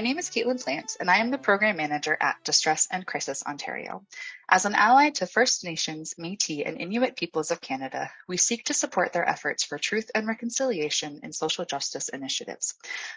My name is Caitlin Plant, and I am the Program Manager at Distress and Crisis Ontario. As an ally to First Nations, Métis, and Inuit peoples of Canada, we seek to support their efforts for truth and reconciliation in social justice initiatives.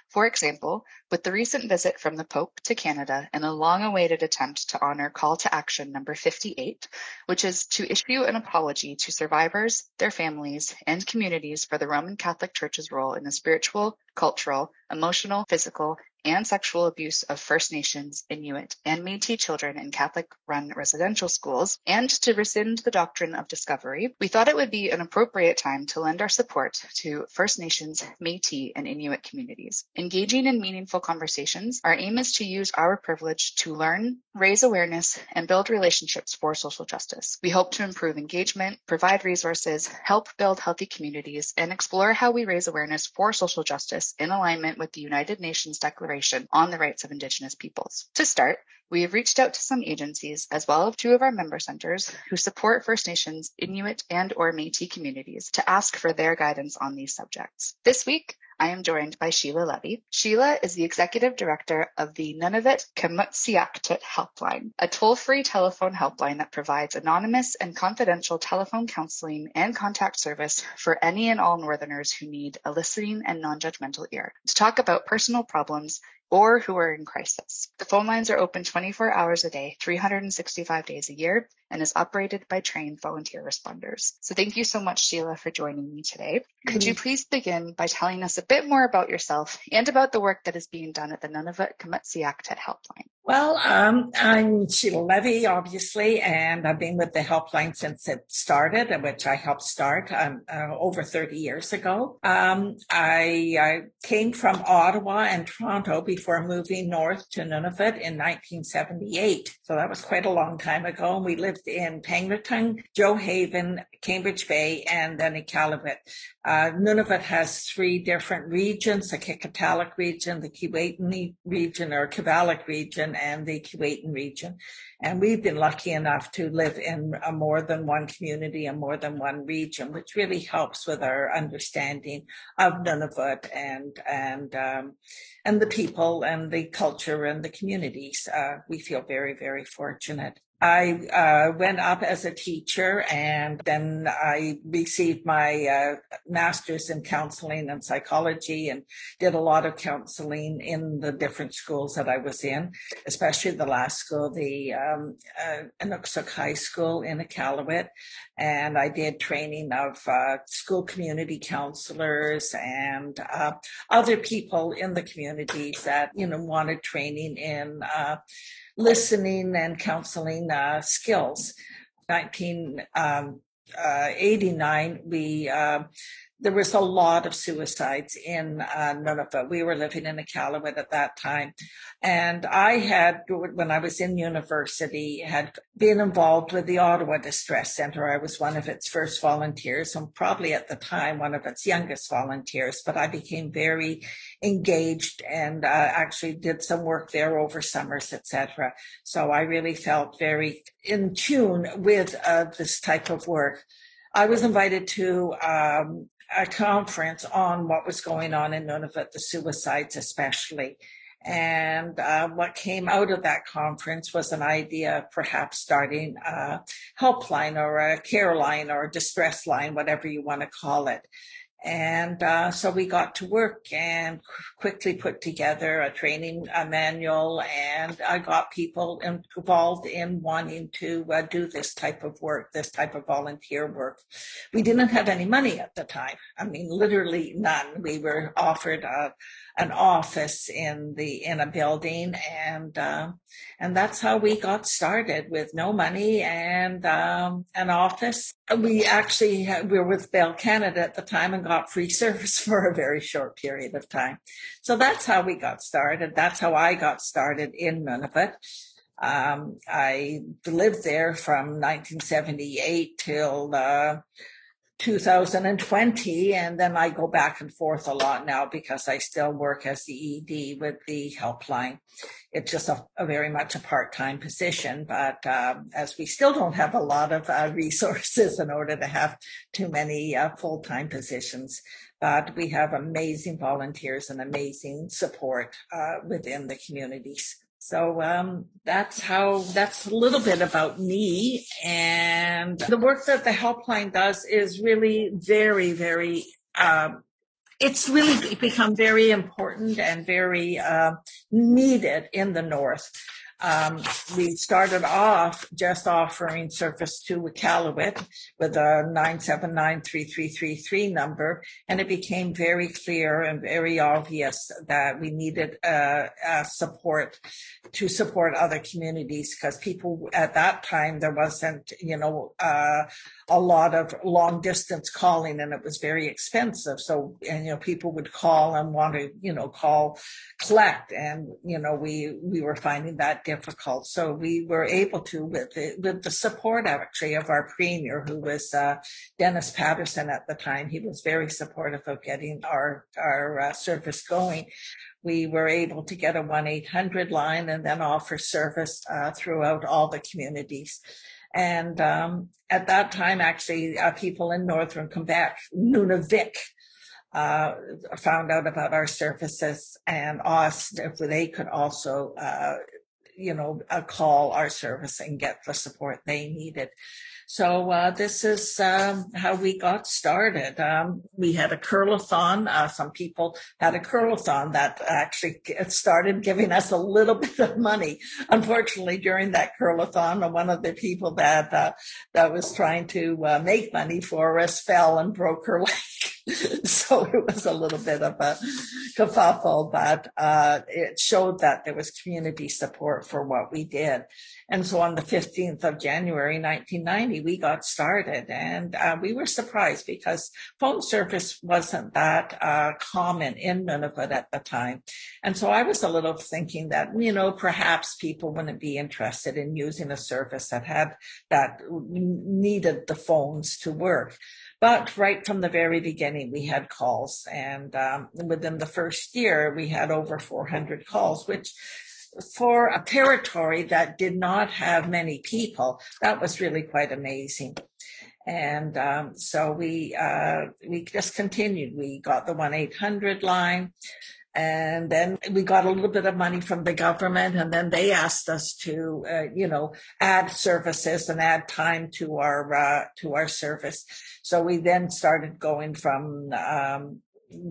For example, with the recent visit from the Pope to Canada and a long-awaited attempt to honor Call to Action number 58, which is to issue an apology to survivors, their families, and communities for the Roman Catholic Church's role in the spiritual, cultural, emotional, physical, and sexual abuse of First Nations, Inuit, and Métis children in Catholic-run residential schools, and to rescind the doctrine of discovery, we thought it would be an appropriate time to lend our support to First Nations, Métis, and Inuit communities. Engaging in meaningful conversations, our aim is to use our privilege to learn, raise awareness, and build relationships for social justice. We hope to improve engagement, provide resources, help build healthy communities, and explore how we raise awareness for social justice in alignment with the United Nations Declaration Declaration on the Rights of Indigenous Peoples. To start, we have reached out to some agencies as well as two of our member centers who support First Nations, Inuit, and or Métis communities to ask for their guidance on these subjects. This week, I am joined by Sheila Levy. Sheila is the executive director of the Nunavut Kamatsiaqtut Helpline, a toll-free telephone helpline that provides anonymous and confidential telephone counseling and contact service for any and all Northerners who need a listening and non-judgmental ear to talk about personal problems or who are in crisis. The phone lines are open 24 hours a day, 365 days a year, and is operated by trained volunteer responders. So thank you so much, Sheila, for joining me today. Could mm-hmm. you please begin by telling us a bit more about yourself and about the work that is being done at the Nunavut Kamatsiaqtut Helpline? Well, um, I'm Sheila Levy, obviously, and I've been with the helpline since it started, which I helped start um, uh, over 30 years ago. Um, I, I, came from Ottawa and Toronto before moving north to Nunavut in 1978. So that was quite a long time ago. And we lived in Pangnirtung, Gjoa Haven, Cambridge Bay, and then Iqaluit. Uh, Nunavut has three different regions, the Qikiqtaaluk region, the Keewatin region or Kivalliq region, and the Keewatin region. And we've been lucky enough to live in more than one community and more than one region, which really helps with our understanding of Nunavut and, and, um, and the people and the culture and the communities. Uh, we feel very, very fortunate. I uh, went up as a teacher and then I received my uh, master's in counseling and psychology and did a lot of counseling in the different schools that I was in, especially the last school, the um, uh, High School in Iqaluit. And I did training of uh, school community counselors and uh, other people in the communities that, you know, wanted training in uh, listening and counseling uh, skills. 1989, um, uh, we uh, there was a lot of suicides in uh, Nunavut. We were living in Iqaluit at that time. And I had, when I was in university, had been involved with the Ottawa Distress Center. I was one of its first volunteers and probably at the time one of its youngest volunteers, but I became very engaged and uh, actually did some work there over summers, etc. So I really felt very in tune with uh, this type of work. I was invited to um, a conference on what was going on in Nunavut, the suicides especially. And uh, what came out of that conference was an idea of perhaps starting a helpline or a care line or a distress line, whatever you want to call it. And uh, so we got to work and quickly put together a training a manual, and I got people involved in wanting to uh, do this type of work, this type of volunteer work. We didn't have any money at the time. I mean, literally none. We were offered a an office in the in a building and uh, and that's how we got started with no money and um, an office we actually we were with bell canada at the time and got free service for a very short period of time. So that's how we got started. That's how i got started in nunavut. Um, I lived there from 1978 till uh, 2020 and then i go back and forth a lot now because i still work as the ed with the helpline. It's just a, a very much a part-time position but um, as we still don't have a lot of uh, resources in order to have too many uh, full-time positions but we have amazing volunteers and amazing support uh, within the communities so um, that's how that's a little bit about me. And the work that the helpline does is really very, very, um, it's really become very important and very uh, needed in the North. Um, we started off just offering service to Iqaluit with a 9793333 number, and it became very clear and very obvious that we needed uh, uh, support to support other communities because people at that time there wasn't, you know, uh, a lot of long distance calling and it was very expensive. So, and, you know, people would call and want to, you know, call, collect. And, you know, we, we were finding that difficult. So we were able to, with the, with the support actually of our premier, who was, uh, Dennis Patterson at the time, he was very supportive of getting our, our uh, service going we were able to get a 1-800 line and then offer service uh, throughout all the communities. And um, at that time, actually, uh, people in northern Quebec, Nunavik, uh, found out about our services and asked if they could also, uh, you know, uh, call our service and get the support they needed. So uh, this is um, how we got started. Um, we had a curlathon. Uh, some people had a curlathon that actually started giving us a little bit of money. Unfortunately, during that curlathon, one of the people that uh, that was trying to uh, make money for us fell and broke her leg. so it was a little bit of a kerfuffle, but uh, it showed that there was community support for what we did. And so on the 15th of January, 1990, we got started and uh, we were surprised because phone service wasn't that uh, common in Nunavut at the time. And so I was a little thinking that, you know, perhaps people wouldn't be interested in using a service that had, that needed the phones to work. But right from the very beginning, we had calls. And um, within the first year, we had over 400 calls, which for a territory that did not have many people, that was really quite amazing. And um, so we uh, we just continued. We got the one eight hundred line, and then we got a little bit of money from the government and then they asked us to uh, you know add services and add time to our uh, to our service so we then started going from um,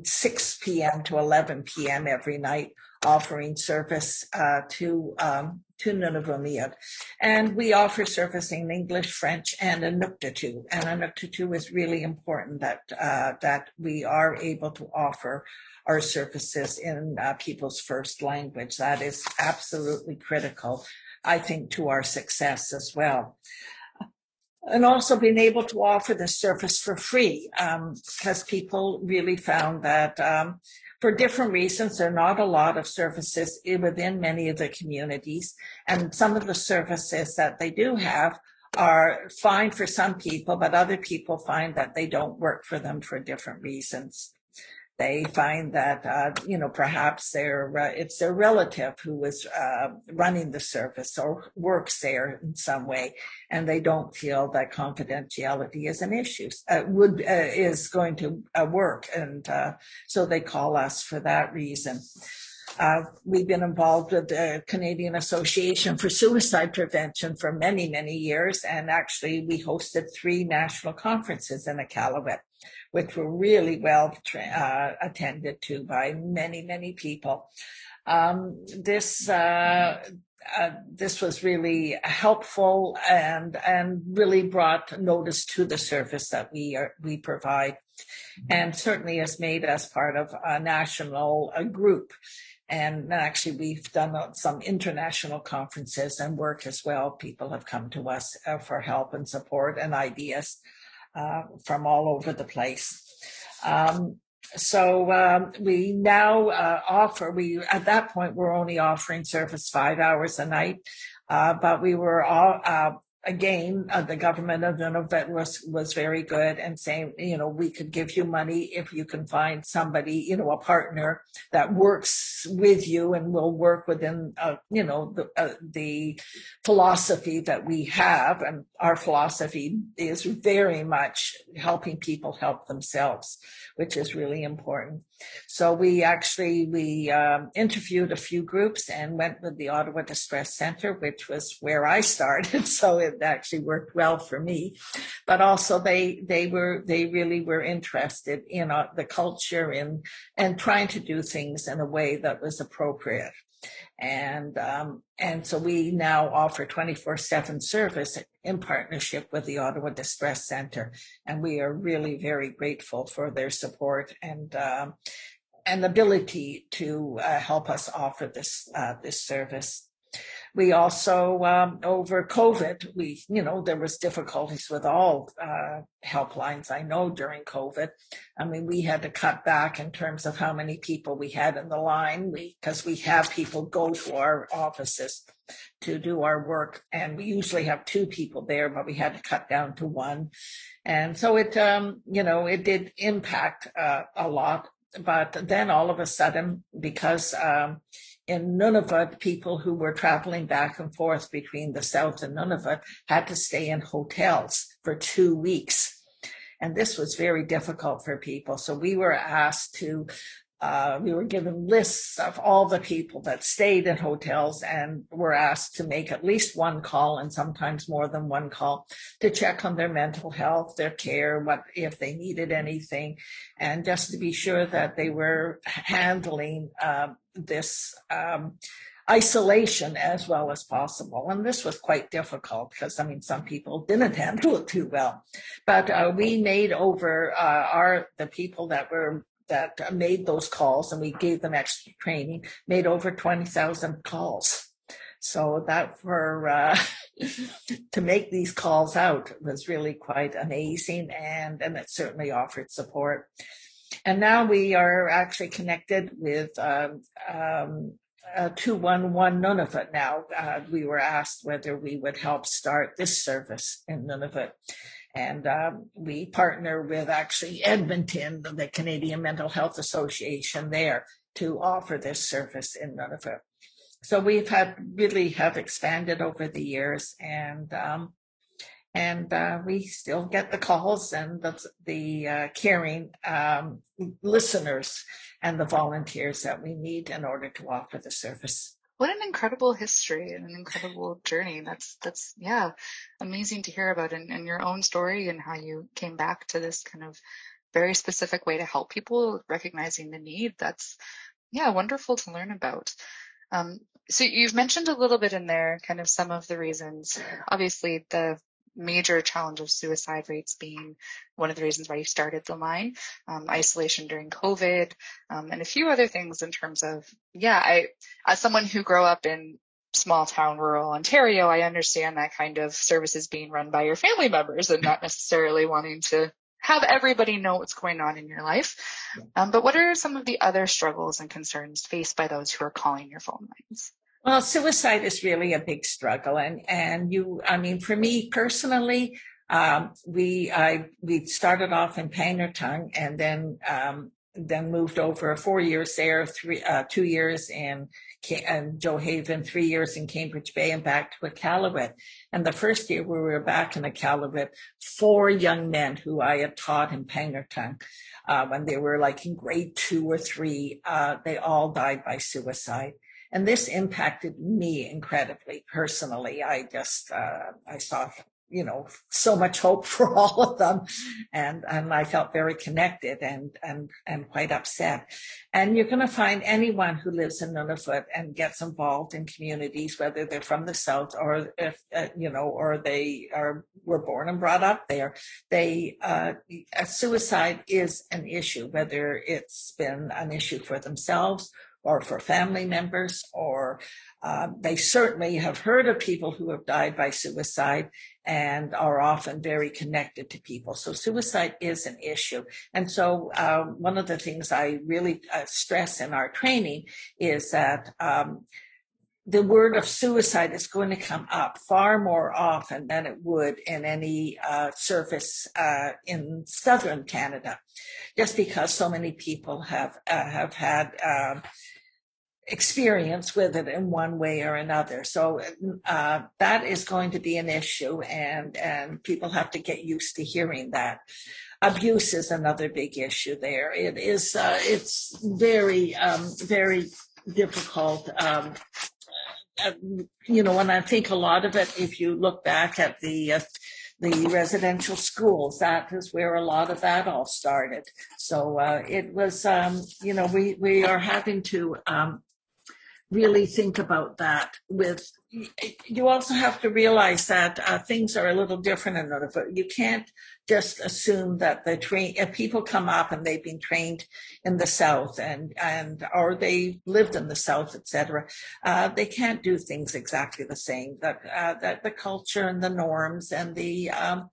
6 p.m. to 11 p.m. every night offering service uh, to um, to Nunavummiut. And we offer service in English, French, and Inuktitut. And Inuktitut is really important that uh, that we are able to offer our services in uh, people's first language. That is absolutely critical, I think, to our success as well. And also being able to offer the service for free, because um, people really found that um, for different reasons, there are not a lot of services within many of the communities. And some of the services that they do have are fine for some people, but other people find that they don't work for them for different reasons they find that uh, you know perhaps their uh, it's their relative who is uh, running the service or works there in some way, and they don't feel that confidentiality is an issue uh, would uh, is going to uh, work, and so they call us for that reason. We've been involved with the Canadian Association for Suicide Prevention for many, many years. And actually, we hosted three national conferences in Iqaluit which were really well uh, attended to by many, many people. Um, this uh, uh, this was really helpful and and really brought notice to the service that we are, we provide, and certainly has made us part of a national a group. And actually, we've done some international conferences and work as well. People have come to us uh, for help and support and ideas uh, from all over the place. Um, so um, we now uh, offer we at that point we're only offering service five hours a night uh, but we were all uh, again, uh, the government of Nunavut was was very good and saying, you know, we could give you money if you can find somebody, you know, a partner that works with you and will work within, uh, you know, the uh, the philosophy that we have, and our philosophy is very much helping people help themselves, which is really important. So we actually we um, interviewed a few groups and went with the Ottawa Distress Center, which was where I started. So it actually worked well for me. But also they they were they really were interested in uh, the culture and and trying to do things in a way that was appropriate. And um, and so we now offer 24/7 service in partnership with the Ottawa Distress Center, and we are really very grateful for their support and um, and ability to uh, help us offer this uh, this service. We also, um, over COVID, we, you know, there was difficulties with all uh, helplines. I know during COVID, I mean, we had to cut back in terms of how many people we had in the line. We, because we have people go to our offices to do our work, and we usually have two people there, but we had to cut down to one. And so it, um, you know, it did impact uh, a lot. But then all of a sudden, because um, in Nunavut, people who were traveling back and forth between the South and Nunavut had to stay in hotels for two weeks. And this was very difficult for people. So we were asked to uh, we were given lists of all the people that stayed in hotels and were asked to make at least one call and sometimes more than one call to check on their mental health, their care, what if they needed anything, and just to be sure that they were handling uh, this. Um, isolation as well as possible. And this was quite difficult because, I mean, some people didn't handle it too well. But uh, we made over uh, our the people that were that made those calls and we gave them extra training, made over 20,000 calls. So that for, uh, to make these calls out was really quite amazing and, and it certainly offered support. And now we are actually connected with, um, um, uh, 211 Nunavut now. Uh, we were asked whether we would help start this service in Nunavut. And um, we partner with actually Edmonton, the Canadian Mental Health Association there to offer this service in Nunavut. So we've had really have expanded over the years and um, and uh, we still get the calls and the, the uh, caring um, listeners and the volunteers that we need in order to offer the service what an incredible history and an incredible journey. That's, that's, yeah, amazing to hear about and, and your own story and how you came back to this kind of very specific way to help people recognizing the need. That's, yeah, wonderful to learn about. Um, so you've mentioned a little bit in there kind of some of the reasons. Obviously, the major challenge of suicide rates being one of the reasons why you started the line, um, isolation during COVID, um, and a few other things in terms of, yeah, I, as someone who grew up in small town rural Ontario, I understand that kind of services being run by your family members and not necessarily wanting to have everybody know what's going on in your life. Um, but what are some of the other struggles and concerns faced by those who are calling your phone lines? Well, suicide is really a big struggle, and and you, I mean, for me personally, um, we I we started off in Pangnirtung and then um, then moved over four years there, three uh, two years in and Gjoa Haven, three years in Cambridge Bay, and back to Iqaluit. And the first year we were back in Iqaluit, four young men who I had taught in Pangnirtung, uh, when they were like in grade two or three, uh, they all died by suicide. And this impacted me incredibly personally. I just, uh, I saw you know, so much hope for all of them. And, and I felt very connected and, and, and quite upset. And you're going to find anyone who lives in Nunavut and gets involved in communities, whether they're from the South or if, uh, you know, or they are, were born and brought up there. They, uh, suicide is an issue, whether it's been an issue for themselves or for family members, or uh, they certainly have heard of people who have died by suicide and are often very connected to people. So suicide is an issue. And so uh, one of the things I really uh, stress in our training is that um, the word of suicide is going to come up far more often than it would in any uh, service uh, in southern Canada, just because so many people have uh, have had um, experience with it in one way or another. So uh, that is going to be an issue, and and people have to get used to hearing that. Abuse is another big issue there. It is uh, it's very um, very difficult. Um, uh, you know, and I think a lot of it, if you look back at the uh, the residential schools. That is where a lot of that all started. So uh, it was, um, you know, we we are having to um, really think about that with you also have to realize that uh, things are a little different in Nunavut. You can't just assume that the train if people come up and they've been trained in the south and and or they lived in the south, etc. Uh, they can't do things exactly the same. That uh, that the culture and the norms and the um,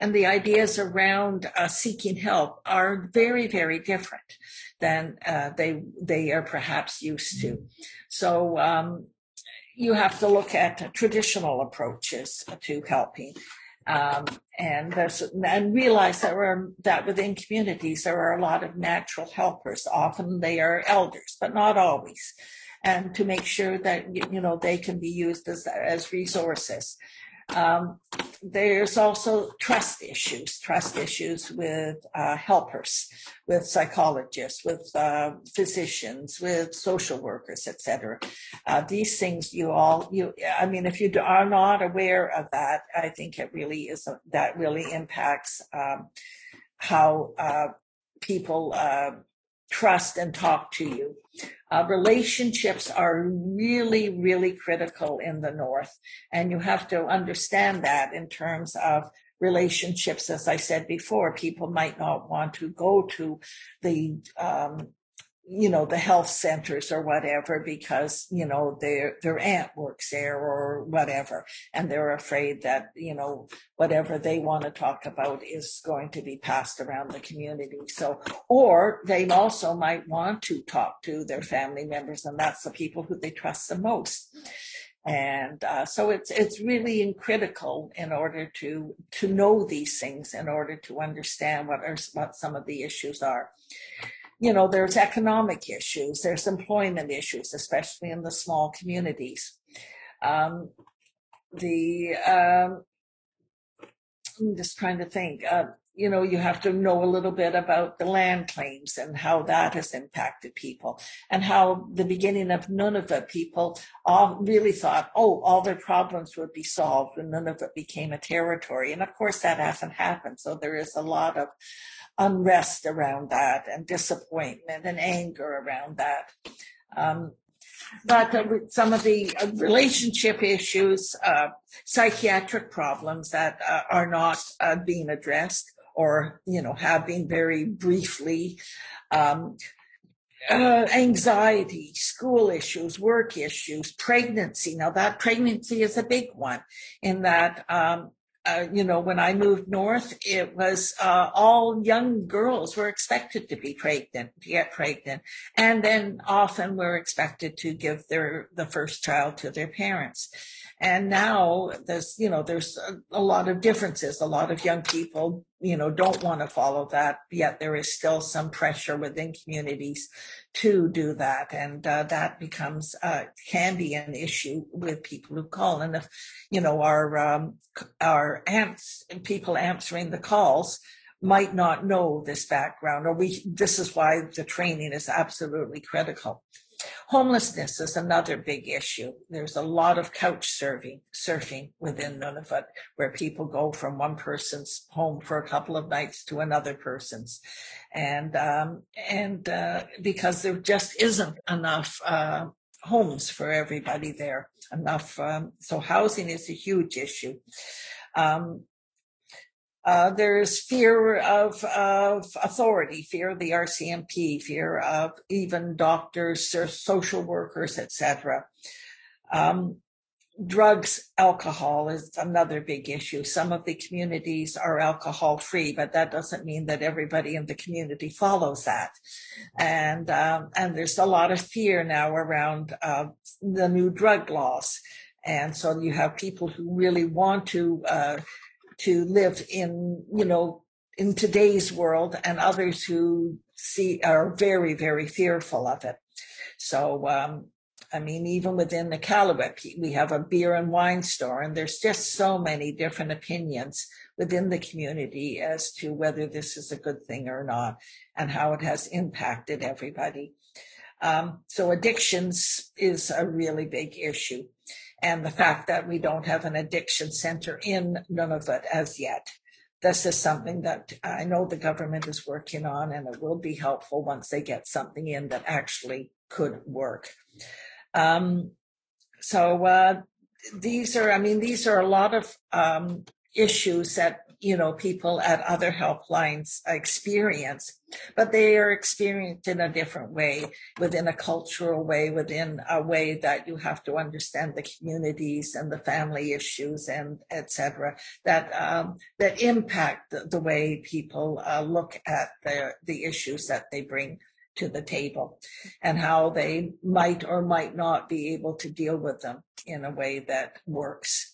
and the ideas around uh, seeking help are very, very different than uh, they they are perhaps used to. So um, you have to look at traditional approaches to helping. Um, and and realize that, are, that within communities there are a lot of natural helpers. Often they are elders, but not always. And to make sure that you know they can be used as as resources. Um, there's also trust issues, trust issues with uh, helpers, with psychologists, with uh, physicians, with social workers, etc. Uh, these things you all, you, I mean, if you are not aware of that, I think it really is, a, that really impacts um, how uh, people uh, trust and talk to you. Uh, relationships are really, really critical in the North. And you have to understand that in terms of relationships. As I said before, people might not want to go to the um, you know the health centers or whatever because you know their their aunt works there or whatever. And they're afraid that you know whatever they want to talk about is going to be passed around the community. So or they also might want to talk to their family members and that's the people who they trust the most. And uh, so it's it's really critical in order to to know these things in order to understand what are what some of the issues are you know, there's economic issues, there's employment issues, especially in the small communities. Um, the um, I'm just trying to think. Uh, you know, you have to know a little bit about the land claims and how that has impacted people, and how the beginning of Nunavut people all really thought, oh, all their problems would be solved when Nunavut became a territory, and of course that hasn't happened. So there is a lot of unrest around that and disappointment and anger around that. Um, but uh, some of the uh, relationship issues, uh, psychiatric problems that uh, are not uh, being addressed or, you know, been very briefly, um, uh, anxiety, school issues, work issues, pregnancy. Now that pregnancy is a big one in that, um, uh, you know, when I moved north, it was uh, all young girls were expected to be pregnant, to get pregnant, and then often were expected to give their the first child to their parents. And now there's, you know, there's a, a lot of differences. A lot of young people, you know, don't want to follow that, yet there is still some pressure within communities to do that. And uh, that becomes, uh, can be an issue with people who call. And if, you know, our, um, our amps, people answering the calls, might not know this background or we this is why the training is absolutely critical Homelessness is another big issue. There's a lot of couch surfing, surfing within Nunavut, where people go from one person's home for a couple of nights to another person's, and um, and uh, because there just isn't enough uh, homes for everybody there, enough. Um, so housing is a huge issue. Um, uh, there's fear of, of authority, fear of the RCMP, fear of even doctors, or social workers, etc. Um, drugs, alcohol is another big issue. Some of the communities are alcohol free, but that doesn't mean that everybody in the community follows that. And um, and there's a lot of fear now around uh, the new drug laws. And so you have people who really want to uh, to live in, you know, in today's world and others who see are very, very fearful of it. So, um, I mean, even within the Iqaluit, we have a beer and wine store, and there's just so many different opinions within the community as to whether this is a good thing or not and how it has impacted everybody. Um, so addictions is a really big issue and the fact that we don't have an addiction center in Nunavut as yet. This is something that I know the government is working on, and it will be helpful once they get something in that actually could work. Um, so uh, these are, I mean, these are a lot of um, issues that you know people at other helplines experience but they are experienced in a different way within a cultural way within a way that you have to understand the communities and the family issues and etc that um, that impact the, the way people uh, look at the the issues that they bring to the table and how they might or might not be able to deal with them in a way that works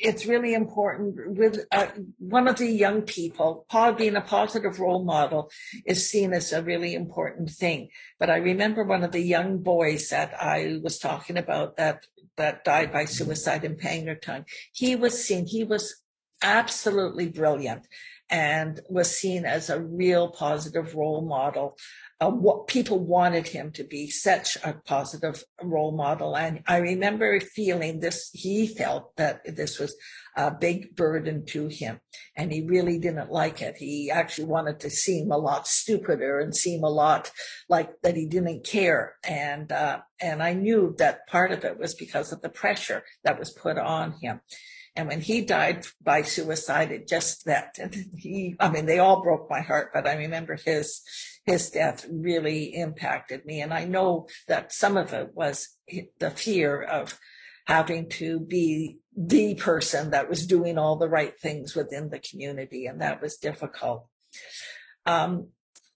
it's really important with uh, one of the young people, Paul being a positive role model is seen as a really important thing. But I remember one of the young boys that I was talking about that, that died by suicide in Pangnirtung. He was seen, he was absolutely brilliant and was seen as a real positive role model uh, what people wanted him to be such a positive role model. And I remember feeling this, he felt that this was a big burden to him and he really didn't like it. He actually wanted to seem a lot stupider and seem a lot like that he didn't care. And, uh, and I knew that part of it was because of the pressure that was put on him. And when he died by suicide, it just that he, I mean, they all broke my heart, but I remember his, his death really impacted me. And I know that some of it was the fear of having to be the person that was doing all the right things within the community. And that was difficult. Um,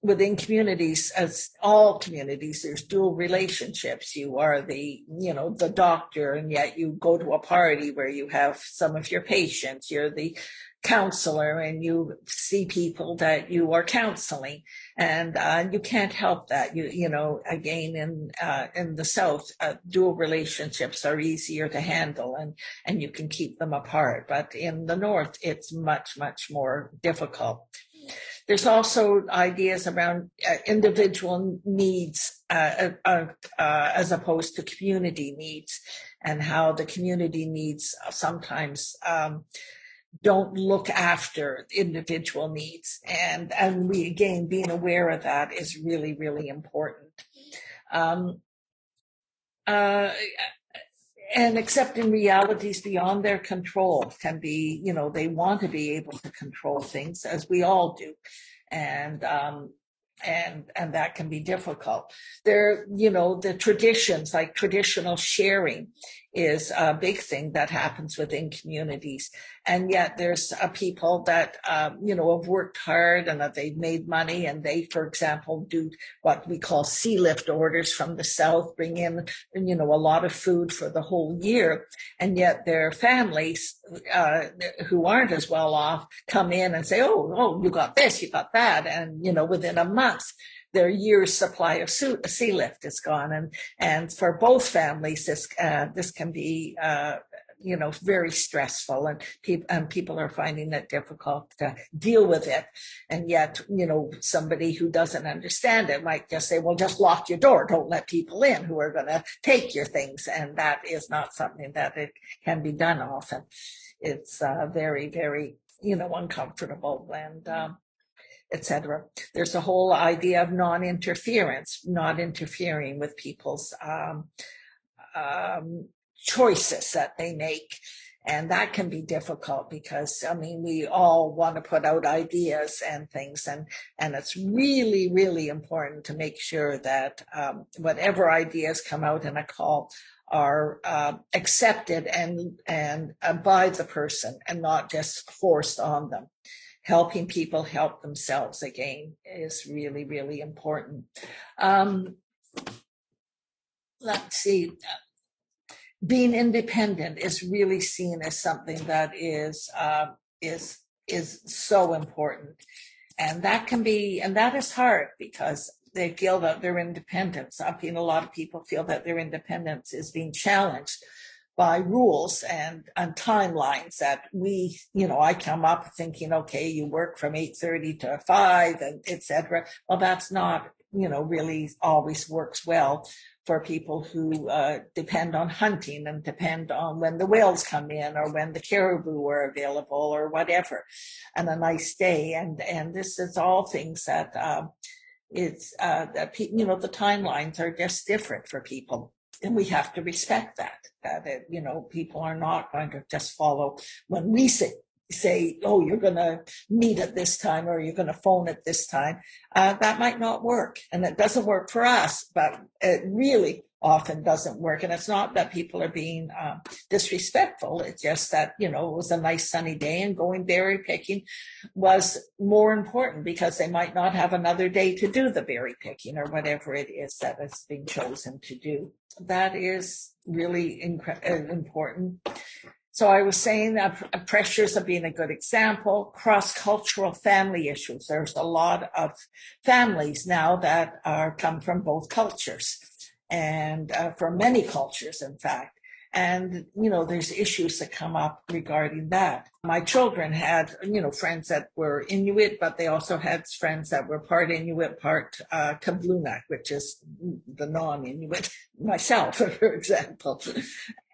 within communities, as all communities, there's dual relationships. You are the, you know, the doctor, and yet you go to a party where you have some of your patients. You're the counselor and you see people that you are counseling and uh, you can't help that. You you know again in uh, in the south uh, dual relationships are easier to handle and and you can keep them apart. But in the north it's much much more difficult. There's also ideas around uh, individual needs uh, uh, as opposed to community needs and how the community needs sometimes um, don't look after individual needs. And, and we, again, being aware of that is really, really important. Um, uh, and accepting realities beyond their control can be, you know, they want to be able to control things as we all do. And, um, and and that can be difficult there you know the traditions like traditional sharing is a big thing that happens within communities. And yet there's uh, people that um, you know have worked hard and that they've made money and they for example do what we call sea lift orders from the south bring in you know a lot of food for the whole year. And yet their families uh, who aren't as well off come in and say oh oh you got this you got that and you know within a month their year's supply of sea lift is gone and and for both families this uh, this can be uh, you know, very stressful and people, and people are finding it difficult to deal with it. And yet, you know, somebody who doesn't understand it might just say, well, just lock your door. Don't let people in who are going to take your things. And that is not something that it can be done often. It's uh, very, very, you know, uncomfortable and, um, etc. There's a whole idea of non-interference, not interfering with people's um, um, choices that they make. And that can be difficult because, I mean, we all want to put out ideas and things. And, and it's really, really important to make sure that um, whatever ideas come out in a call are uh, accepted and, and uh, by the person and not just forced on them helping people help themselves again is really, really important. Um, let's see. Being independent is really seen as something that is uh, is is so important, and that can be and that is hard because they feel that their independence. I mean, a lot of people feel that their independence is being challenged by rules and, and timelines that we, you know, I come up thinking, okay, you work from 8.30 to 5 and etc. Well, that's not, you know, really always works well for people who uh, depend on hunting and depend on when the whales come in or when the caribou are available or whatever and a nice day. And, and this is all things that, um, it's, uh, that, you know, the timelines are just different for people and we have to respect that uh, that it, you know people are not going to just follow when we say say oh you're going to meet at this time or you're going to phone at this time uh, that might not work and it doesn't work for us but it really often doesn't work. And it's not that people are being um, disrespectful. It's just that, you know, it was a nice sunny day and going berry picking was more important because they might not have another day to do the berry picking or whatever it is that is being chosen to do. That is really uh, important. So I was saying that pressures of being a good example, cross-cultural family issues. There's a lot of families now that are come from both cultures and uh, for many cultures, in fact. And, you know, there's issues that come up regarding that. My children had, you know, friends that were Inuit, but they also had friends that were part Inuit, part uh, Kablunak, which is the non-Inuit, myself, for example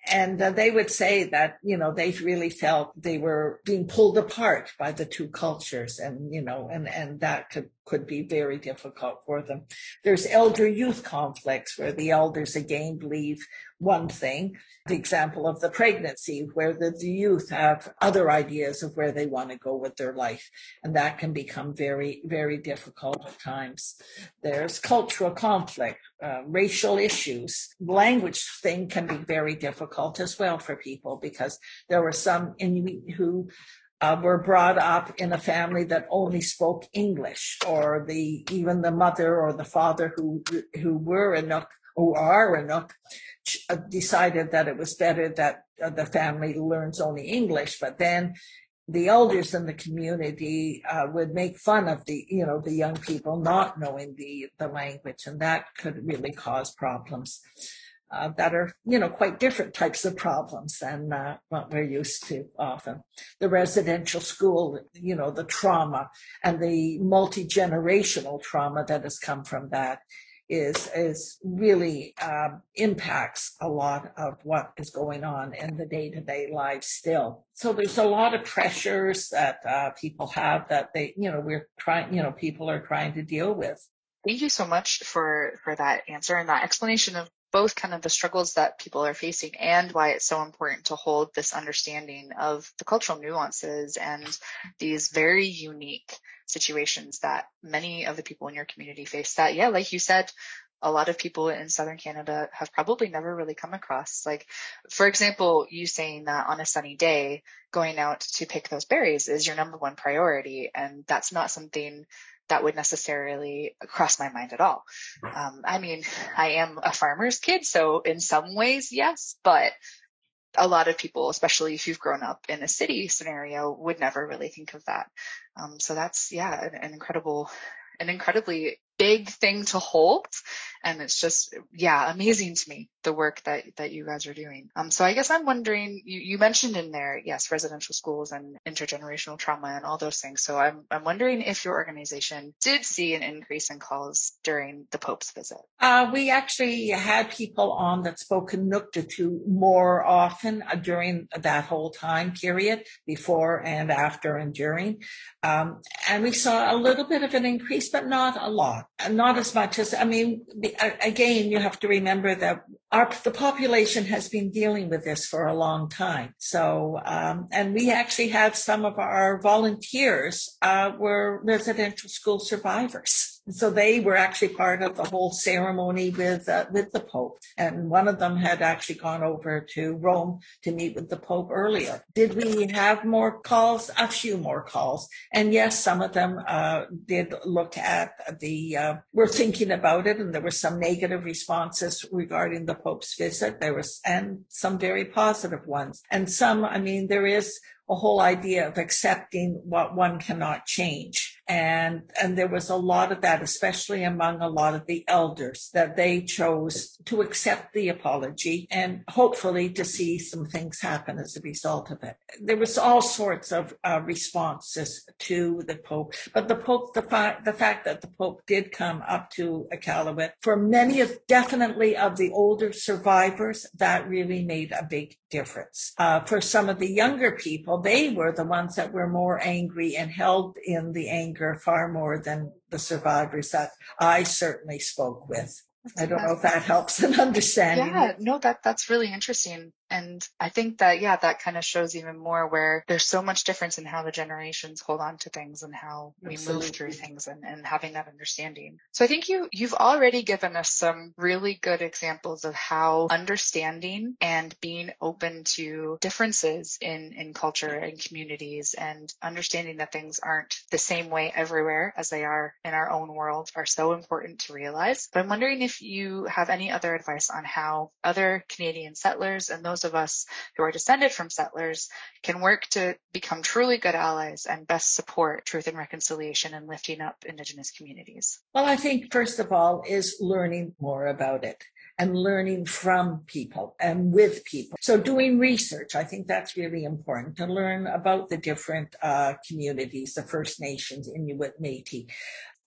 and uh, they would say that you know they really felt they were being pulled apart by the two cultures and you know and and that could could be very difficult for them. There's elder youth conflicts where the elders again believe one thing. The example of the pregnancy where the, the youth have other ideas of where they want to go with their life. And that can become very very difficult at times. There's cultural conflict uh, racial issues. Language thing can be very difficult as well for people because there were some in who uh, were brought up in a family that only spoke English, or the even the mother or the father who who were Inuk who are Inuk uh, decided that it was better that uh, the family learns only English. But then the elders in the community uh, would make fun of the you know the young people not knowing the the language, and that could really cause problems. Uh, that are, you know, quite different types of problems than uh, what we're used to often. The residential school, you know, the trauma and the multi generational trauma that has come from that is is really um, impacts a lot of what is going on in the day to day lives still. So there's a lot of pressures that uh, people have that they, you know, we're trying, you know, people are trying to deal with. Thank you so much for for that answer and that explanation of both kind of the struggles that people are facing and why it's so important to hold this understanding of the cultural nuances and these very unique situations that many of the people in your community face that, yeah, like you said, a lot of people in southern Canada have probably never really come across. Like, for example, you saying that on a sunny day, going out to pick those berries is your number one priority. And that's not something that would necessarily cross my mind at all. Um, I mean, I am a farmer's kid, so in some ways, yes, but a lot of people, especially if you've grown up in a city scenario, would never really think of that. Um, so that's, yeah, an, an incredible, an incredibly big thing to hold And it's just, yeah, amazing to me the work that that you guys are doing. Um, so I guess I'm wondering, you, you mentioned in there, yes, residential schools and intergenerational trauma and all those things. So I'm I'm wondering if your organization did see an increase in calls during the Pope's visit. Uh, we actually had people on that spoke Inuktitut more often uh, during that whole time period, before and after and during. Um, and we saw a little bit of an increase, but not a lot, not as much as, I mean, again, you have to remember that our the population has been dealing with this for a long time. So, um, and we actually had some of our volunteers uh, were residential school survivors. So they were actually part of the whole ceremony with uh, with the Pope, and one of them had actually gone over to Rome to meet with the Pope earlier. Did we have more calls? A few more calls, and yes, some of them uh, did look at the. Uh, we're thinking about it, and there were some negative responses regarding the Pope's visit. There was and some very positive ones, and some. I mean, there is a whole idea of accepting what one cannot change. And and there was a lot of that especially among a lot of the elders that they chose to accept the apology and hopefully to see some things happen as a result of it. There was all sorts of uh, responses to the pope but the pope the, fa- the fact that the pope did come up to iqaluit for many of definitely of the older survivors that really made a big difference. Uh, for some of the younger people they were the ones that were more angry and held in the anger far more than the survivors that I certainly spoke with. I don't know if that helps in understanding. Yeah, no, that that's really interesting. And I think that, yeah, that kind of shows even more where there's so much difference in how the generations hold on to things and how we Absolutely. move through things and, and having that understanding. So I think you, you've already given us some really good examples of how understanding and being open to differences in, in culture and communities and understanding that things aren't the same way everywhere as they are in our own world are so important to realize. But I'm wondering if you have any other advice on how other Canadian settlers and those those of us who are descended from settlers can work to become truly good allies and best support truth and reconciliation and lifting up Indigenous communities? Well, I think first of all is learning more about it and learning from people and with people. So doing research, I think that's really important to learn about the different uh, communities, the First Nations, Inuit, Métis,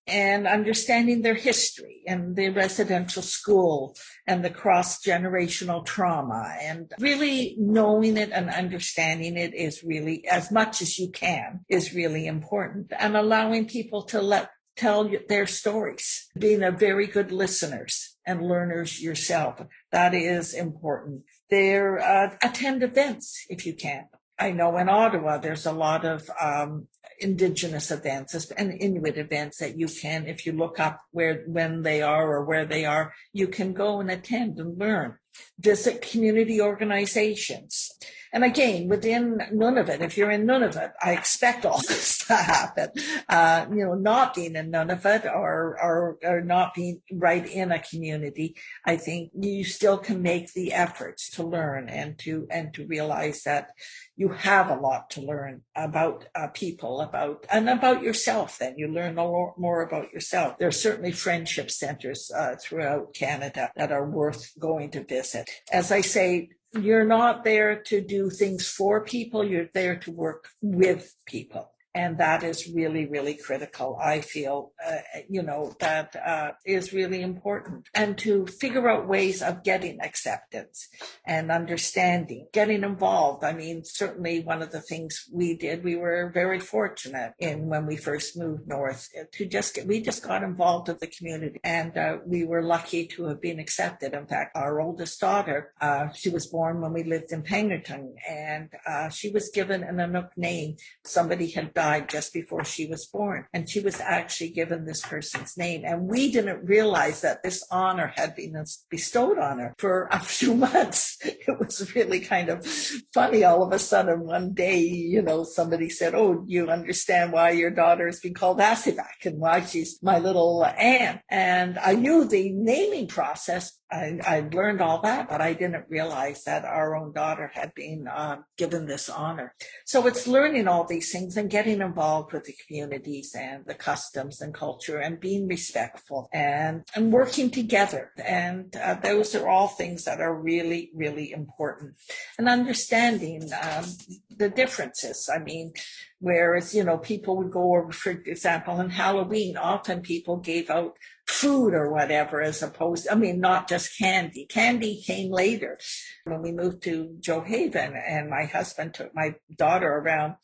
and understanding their history and the residential school and the cross generational trauma. And really knowing it and understanding it is really as much as you can is really important. And allowing people to let tell their stories. Being a very good listeners and learners yourself. That is important. There uh, attend events if you can I know in Ottawa, there's a lot of um, indigenous events and Inuit events that you can, if you look up where, when they are or where they are, you can go and attend and learn. Visit community organizations. And again, within Nunavut, if you're in Nunavut, I expect all this to happen. Uh, you know, not being in Nunavut or, or, or not being right in a community, I think you still can make the efforts to learn and to, and to realize that you have a lot to learn about uh, people, about, and about yourself then. You learn a lot more about yourself. There are certainly friendship centers uh, throughout Canada that are worth going to visit. As I say, you're not there to do things for people, you're there to work with people. And that is really, really critical. I feel, uh, you know, that uh, is really important. And to figure out ways of getting acceptance and understanding, getting involved. I mean, certainly one of the things we did, we were very fortunate in when we first moved north to just get, we just got involved with the community and uh, we were lucky to have been accepted. In fact, our oldest daughter, uh, she was born when we lived in Pangnirtung and uh, she was given an Inuk name. Somebody had died died just before she was born. And she was actually given this person's name. And we didn't realize that this honor had been bestowed on her for a few months. It was really kind of funny. All of a sudden, one day, you know, somebody said, Oh, you understand why your daughter has been called Asivak and why she's my little Anne. And I knew the naming process I, I learned all that, but I didn't realize that our own daughter had been uh, given this honor. So it's learning all these things and getting getting involved with the communities and the customs and culture and being respectful and, and working together. And uh, those are all things that are really, really important. And understanding um, the differences. I mean, whereas, you know, people would go over, for example, on Halloween, often people gave out food or whatever as opposed i mean not just candy candy came later when we moved to Gjoa Haven and my husband took my daughter around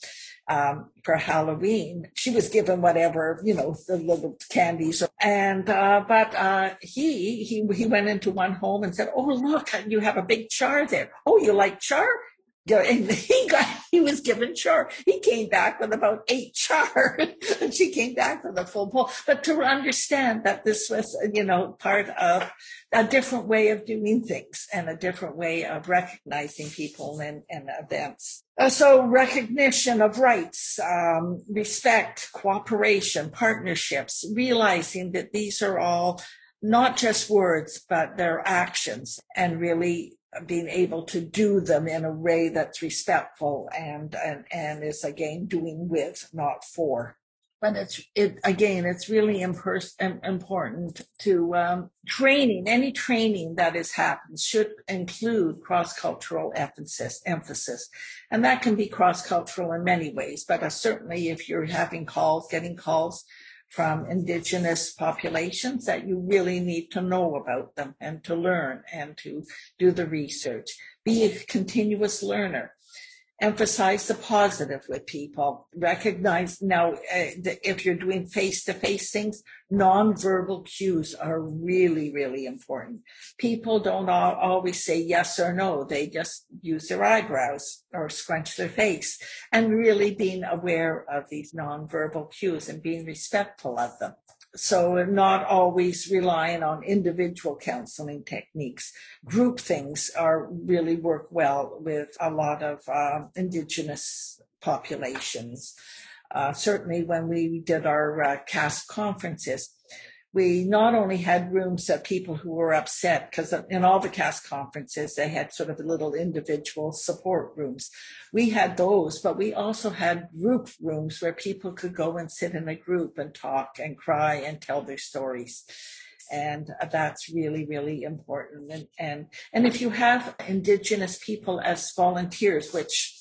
um, for halloween. She was given whatever you know the little candies. And uh, but uh, he he he went into one home and said oh look you have a big char there. Oh you like char and he got he was given char. He came back with about eight char, and she came back with a full bowl. But to understand that this was, you know, part of a different way of doing things and a different way of recognizing people and, and events. Uh, so recognition of rights, um, respect, cooperation, partnerships, realizing that these are all not just words, but they're actions and really being able to do them in a way that's respectful and and and is again doing with not for. But it's it again it's really impers- important to um, training any training that is happened should include cross-cultural emphasis emphasis. And that can be cross-cultural in many ways but uh, certainly if you're having calls getting calls from indigenous populations that you really need to know about them and to learn and to do the research. Be a continuous learner emphasize the positive with people. Recognize now uh, if you're doing face to face things, nonverbal cues are really, really important. People don't all, always say yes or no. They just use their eyebrows or scrunch their face and really being aware of these nonverbal cues and being respectful of them so not always relying on individual counseling techniques. Group things are really work well with a lot of uh, indigenous populations. Uh, certainly when we did our uh, CASP conferences, we not only had rooms that people who were upset, because in all the CASP conferences, they had sort of little individual support rooms. We had those, but we also had group rooms where people could go and sit in a group and talk and cry and tell their stories. And uh, that's really, really important. And, and, and if you have indigenous people as volunteers, which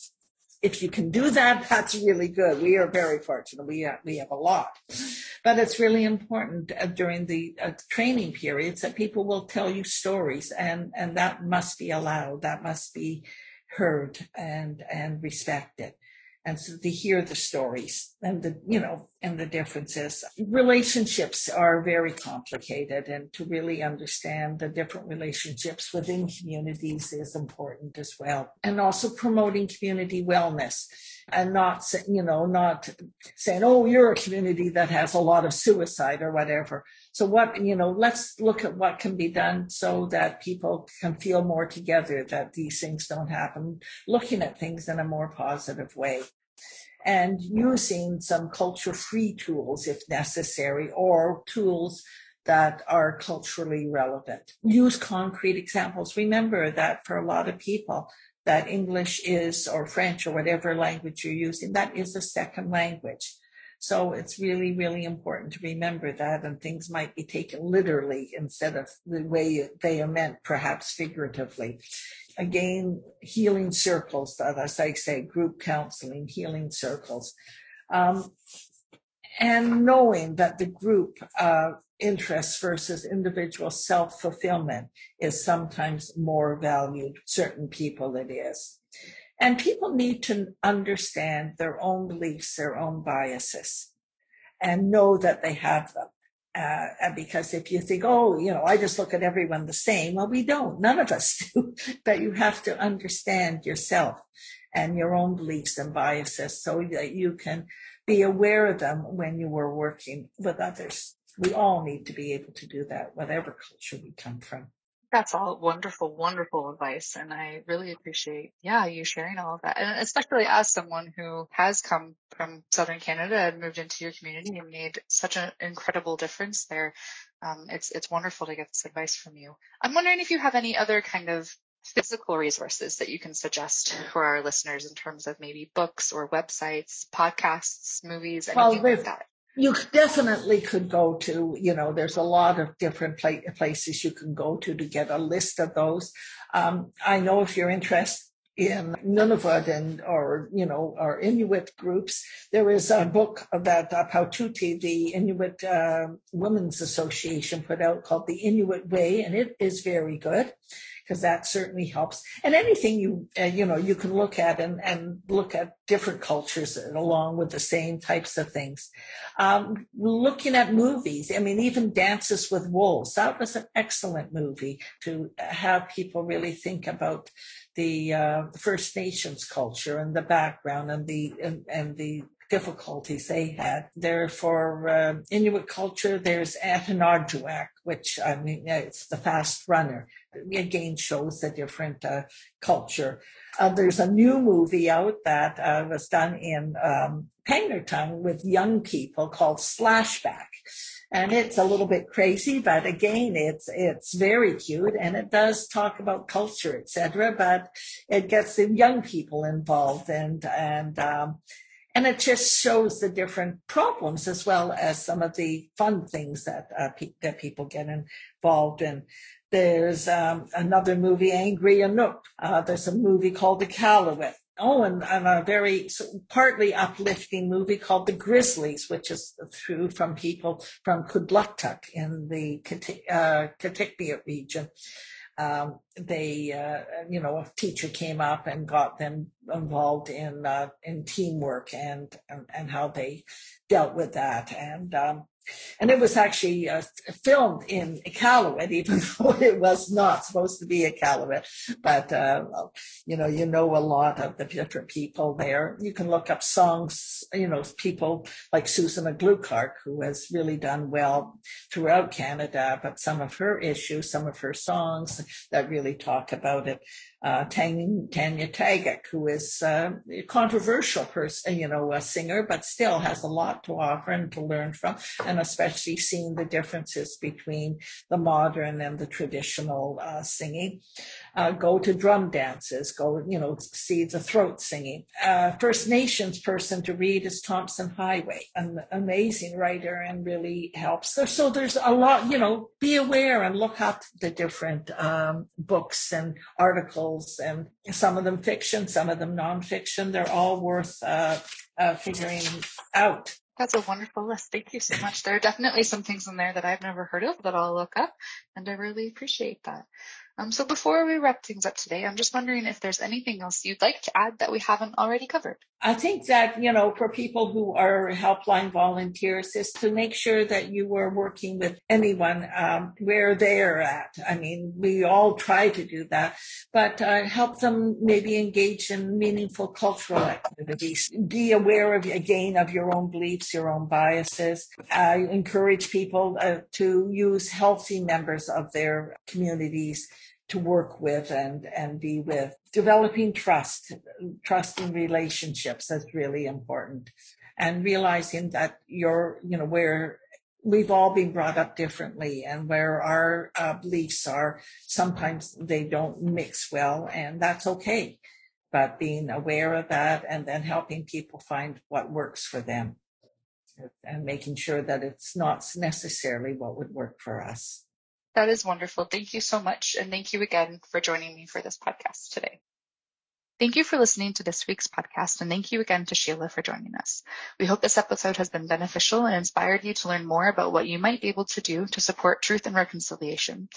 if you can do that, that's really good. We are very fortunate. We have, we have a lot, but it's really important uh, during the uh, training periods that people will tell you stories, and and that must be allowed. That must be heard and and respected and so to hear the stories and the you know and the differences. Relationships are very complicated and to really understand the different relationships within communities is important as well. And also promoting community wellness and not you know not saying oh you're a community that has a lot of suicide or whatever. So what you know let's look at what can be done so that people can feel more together that these things don't happen. Looking at things in a more positive way and using some culture free tools if necessary or tools that are culturally relevant. Use concrete examples. Remember that for a lot of people, that English is, or French, or whatever language you're using, that is a second language. So it's really, really important to remember that, and things might be taken literally instead of the way they are meant, perhaps figuratively. Again, healing circles, as I say, group counseling, healing circles. Um, and knowing that the group uh, interests versus individual self fulfillment is sometimes more valued. Certain people, it is. And people need to understand their own beliefs, their own biases, and know that they have them. Uh, because if you think, oh, you know, I just look at everyone the same, well, we don't. None of us do. but you have to understand yourself and your own beliefs and biases so that you can be aware of them when you are working with others. We all need to be able to do that, whatever culture we come from. That's all wonderful, wonderful advice. And I really appreciate, yeah, you sharing all of that. And especially as someone who has come from Southern Canada and moved into your community and made such an incredible difference there. Um, it's, it's wonderful to get this advice from you. I'm wondering if you have any other kind of physical resources that you can suggest for our listeners in terms of maybe books or websites, podcasts, movies, anything well, like that? You definitely could go to, you know, there's a lot of different places you can go to to get a list of those. Um, I know if you're interested in Nunavut and or you know or Inuit groups. There is a book that uh, Pauktuutit, the Inuit uh, Women's Association, put out called The Inuit Way, and it is very good because that certainly helps. And anything you uh, you know you can look at and and look at different cultures along with the same types of things. Um, looking at movies, I mean, even Dances with Wolves, that was an excellent movie to have people really think about the uh, First Nations culture and the background and the and, and the difficulties they had. There for uh, Inuit culture, there's Atanarjuat, which I mean, it's the fast runner. Again, shows a different uh, culture. Uh, there's a new movie out that uh, was done in um, Pangnirtung with young people called Slashback. and it's a little bit crazy, but again, it's it's very cute, and it does talk about culture, etc. But it gets the young people involved, and and um, and it just shows the different problems as well as some of the fun things that uh, pe- that people get involved in. There's um, another movie, Angry Inuk. Uh, there's a movie called Iqaluit oh, and, and a very partly uplifting movie called The Grizzlies, which is through from people from Kugluktuk in the uh, region. Um, they, uh, you know, a teacher came up and got them involved in uh, in teamwork and, and, and how they dealt with that. And um, and it was actually uh, filmed in Iqaluit, even though it was not supposed to be Iqaluit. But, uh, you know, you know a lot of the different people there. You can look up songs, you know, people like Susan Aglukark, who has really done well throughout Canada, but some of her issues, some of her songs that really talk about it uh, Tanya, Tagaq, who is uh, a controversial person, you know, a singer, but still has a lot to offer and to learn from, and especially seeing the differences between the modern and the traditional uh, singing. Uh, go to drum dances, go, you know, see the throat singing. Uh, First Nations person to read is Tomson Highway, an amazing writer and really helps. So, so there's a lot, you know, be aware and look up the different um, books and articles and some of them fiction, some of them nonfiction. They're all worth uh, uh, figuring out. That's a wonderful list. Thank you so much. There are definitely some things in there that I've never heard of that I'll look up, and I really appreciate that. Um, so before we wrap things up today, I'm just wondering if there's anything else you'd like to add that we haven't already covered. I think that, you know, for people who are helpline volunteers is to make sure that you are working with anyone um, where they're at. I mean, we all try to do that, but uh, help them maybe engage in meaningful cultural activities. Be aware of, again, of your own beliefs, your own biases. Encourage people uh, to use healthy members of their communities to work with and and be with. Developing trust trusting relationships that's really important. And realizing that you're you know where we've all been brought up differently and where our uh, beliefs are sometimes they don't mix well and that's okay. But being aware of that and then helping people find what works for them. And making sure that it's not necessarily what would work for us that is wonderful. Thank you so much. And thank you again for joining me for this podcast today. Thank you for listening to this week's podcast, and thank you again to Sheila for joining us. We hope this episode has been beneficial and inspired you to learn more about what you might be able to do to support truth and reconciliation.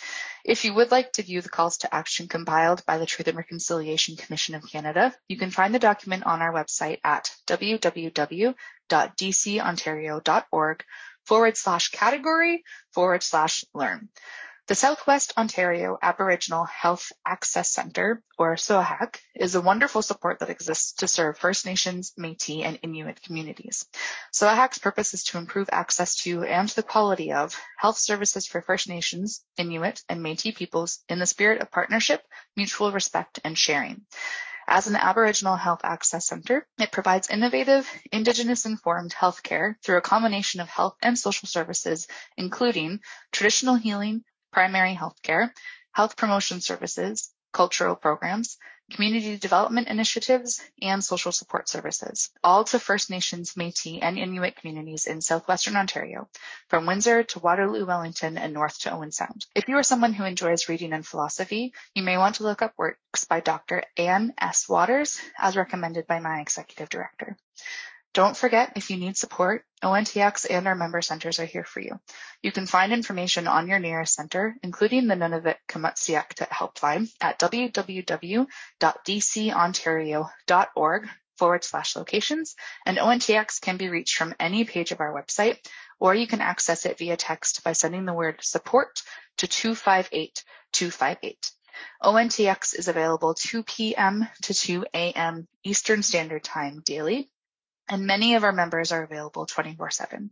If you would like to view the calls to action compiled by the Truth and Reconciliation Commission of Canada, you can find the document on our website at www.dcontario.org forward slash category forward slash learn. The Southwest Ontario Aboriginal Health Access Centre, or SOAHAC, is a wonderful support that exists to serve First Nations, Métis, and Inuit communities. SOAHAC's purpose is to improve access to and the quality of health services for First Nations, Inuit, and Métis peoples in the spirit of partnership, mutual respect, and sharing. As an Aboriginal Health Access Centre, it provides innovative, Indigenous informed healthcare through a combination of health and social services, including traditional healing, primary health care, health promotion services, cultural programs, community development initiatives, and social support services, all to First Nations, Métis, and Inuit communities in southwestern Ontario, from Windsor to Waterloo, Wellington, and north to Owen Sound. If you are someone who enjoys reading and philosophy, you may want to look up works by Dr. Anne S. Waters, as recommended by my executive director. Don't forget, if you need support, ONTX and our member centers are here for you. You can find information on your nearest center, including the Nunavut Kamatsiaqtut helpline at www.dcontario.org forward slash locations, and ONTX can be reached from any page of our website, or you can access it via text by sending the word support to 258 258. ONTX is available 2 p.m. to 2 a.m. Eastern Standard Time daily and many of our members are available 24 7.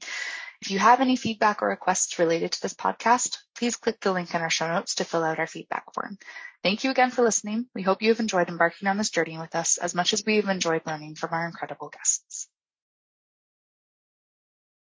If you have any feedback or requests related to this podcast, please click the link in our show notes to fill out our feedback form. Thank you again for listening. We hope you have enjoyed embarking on this journey with us as much as we have enjoyed learning from our incredible guests.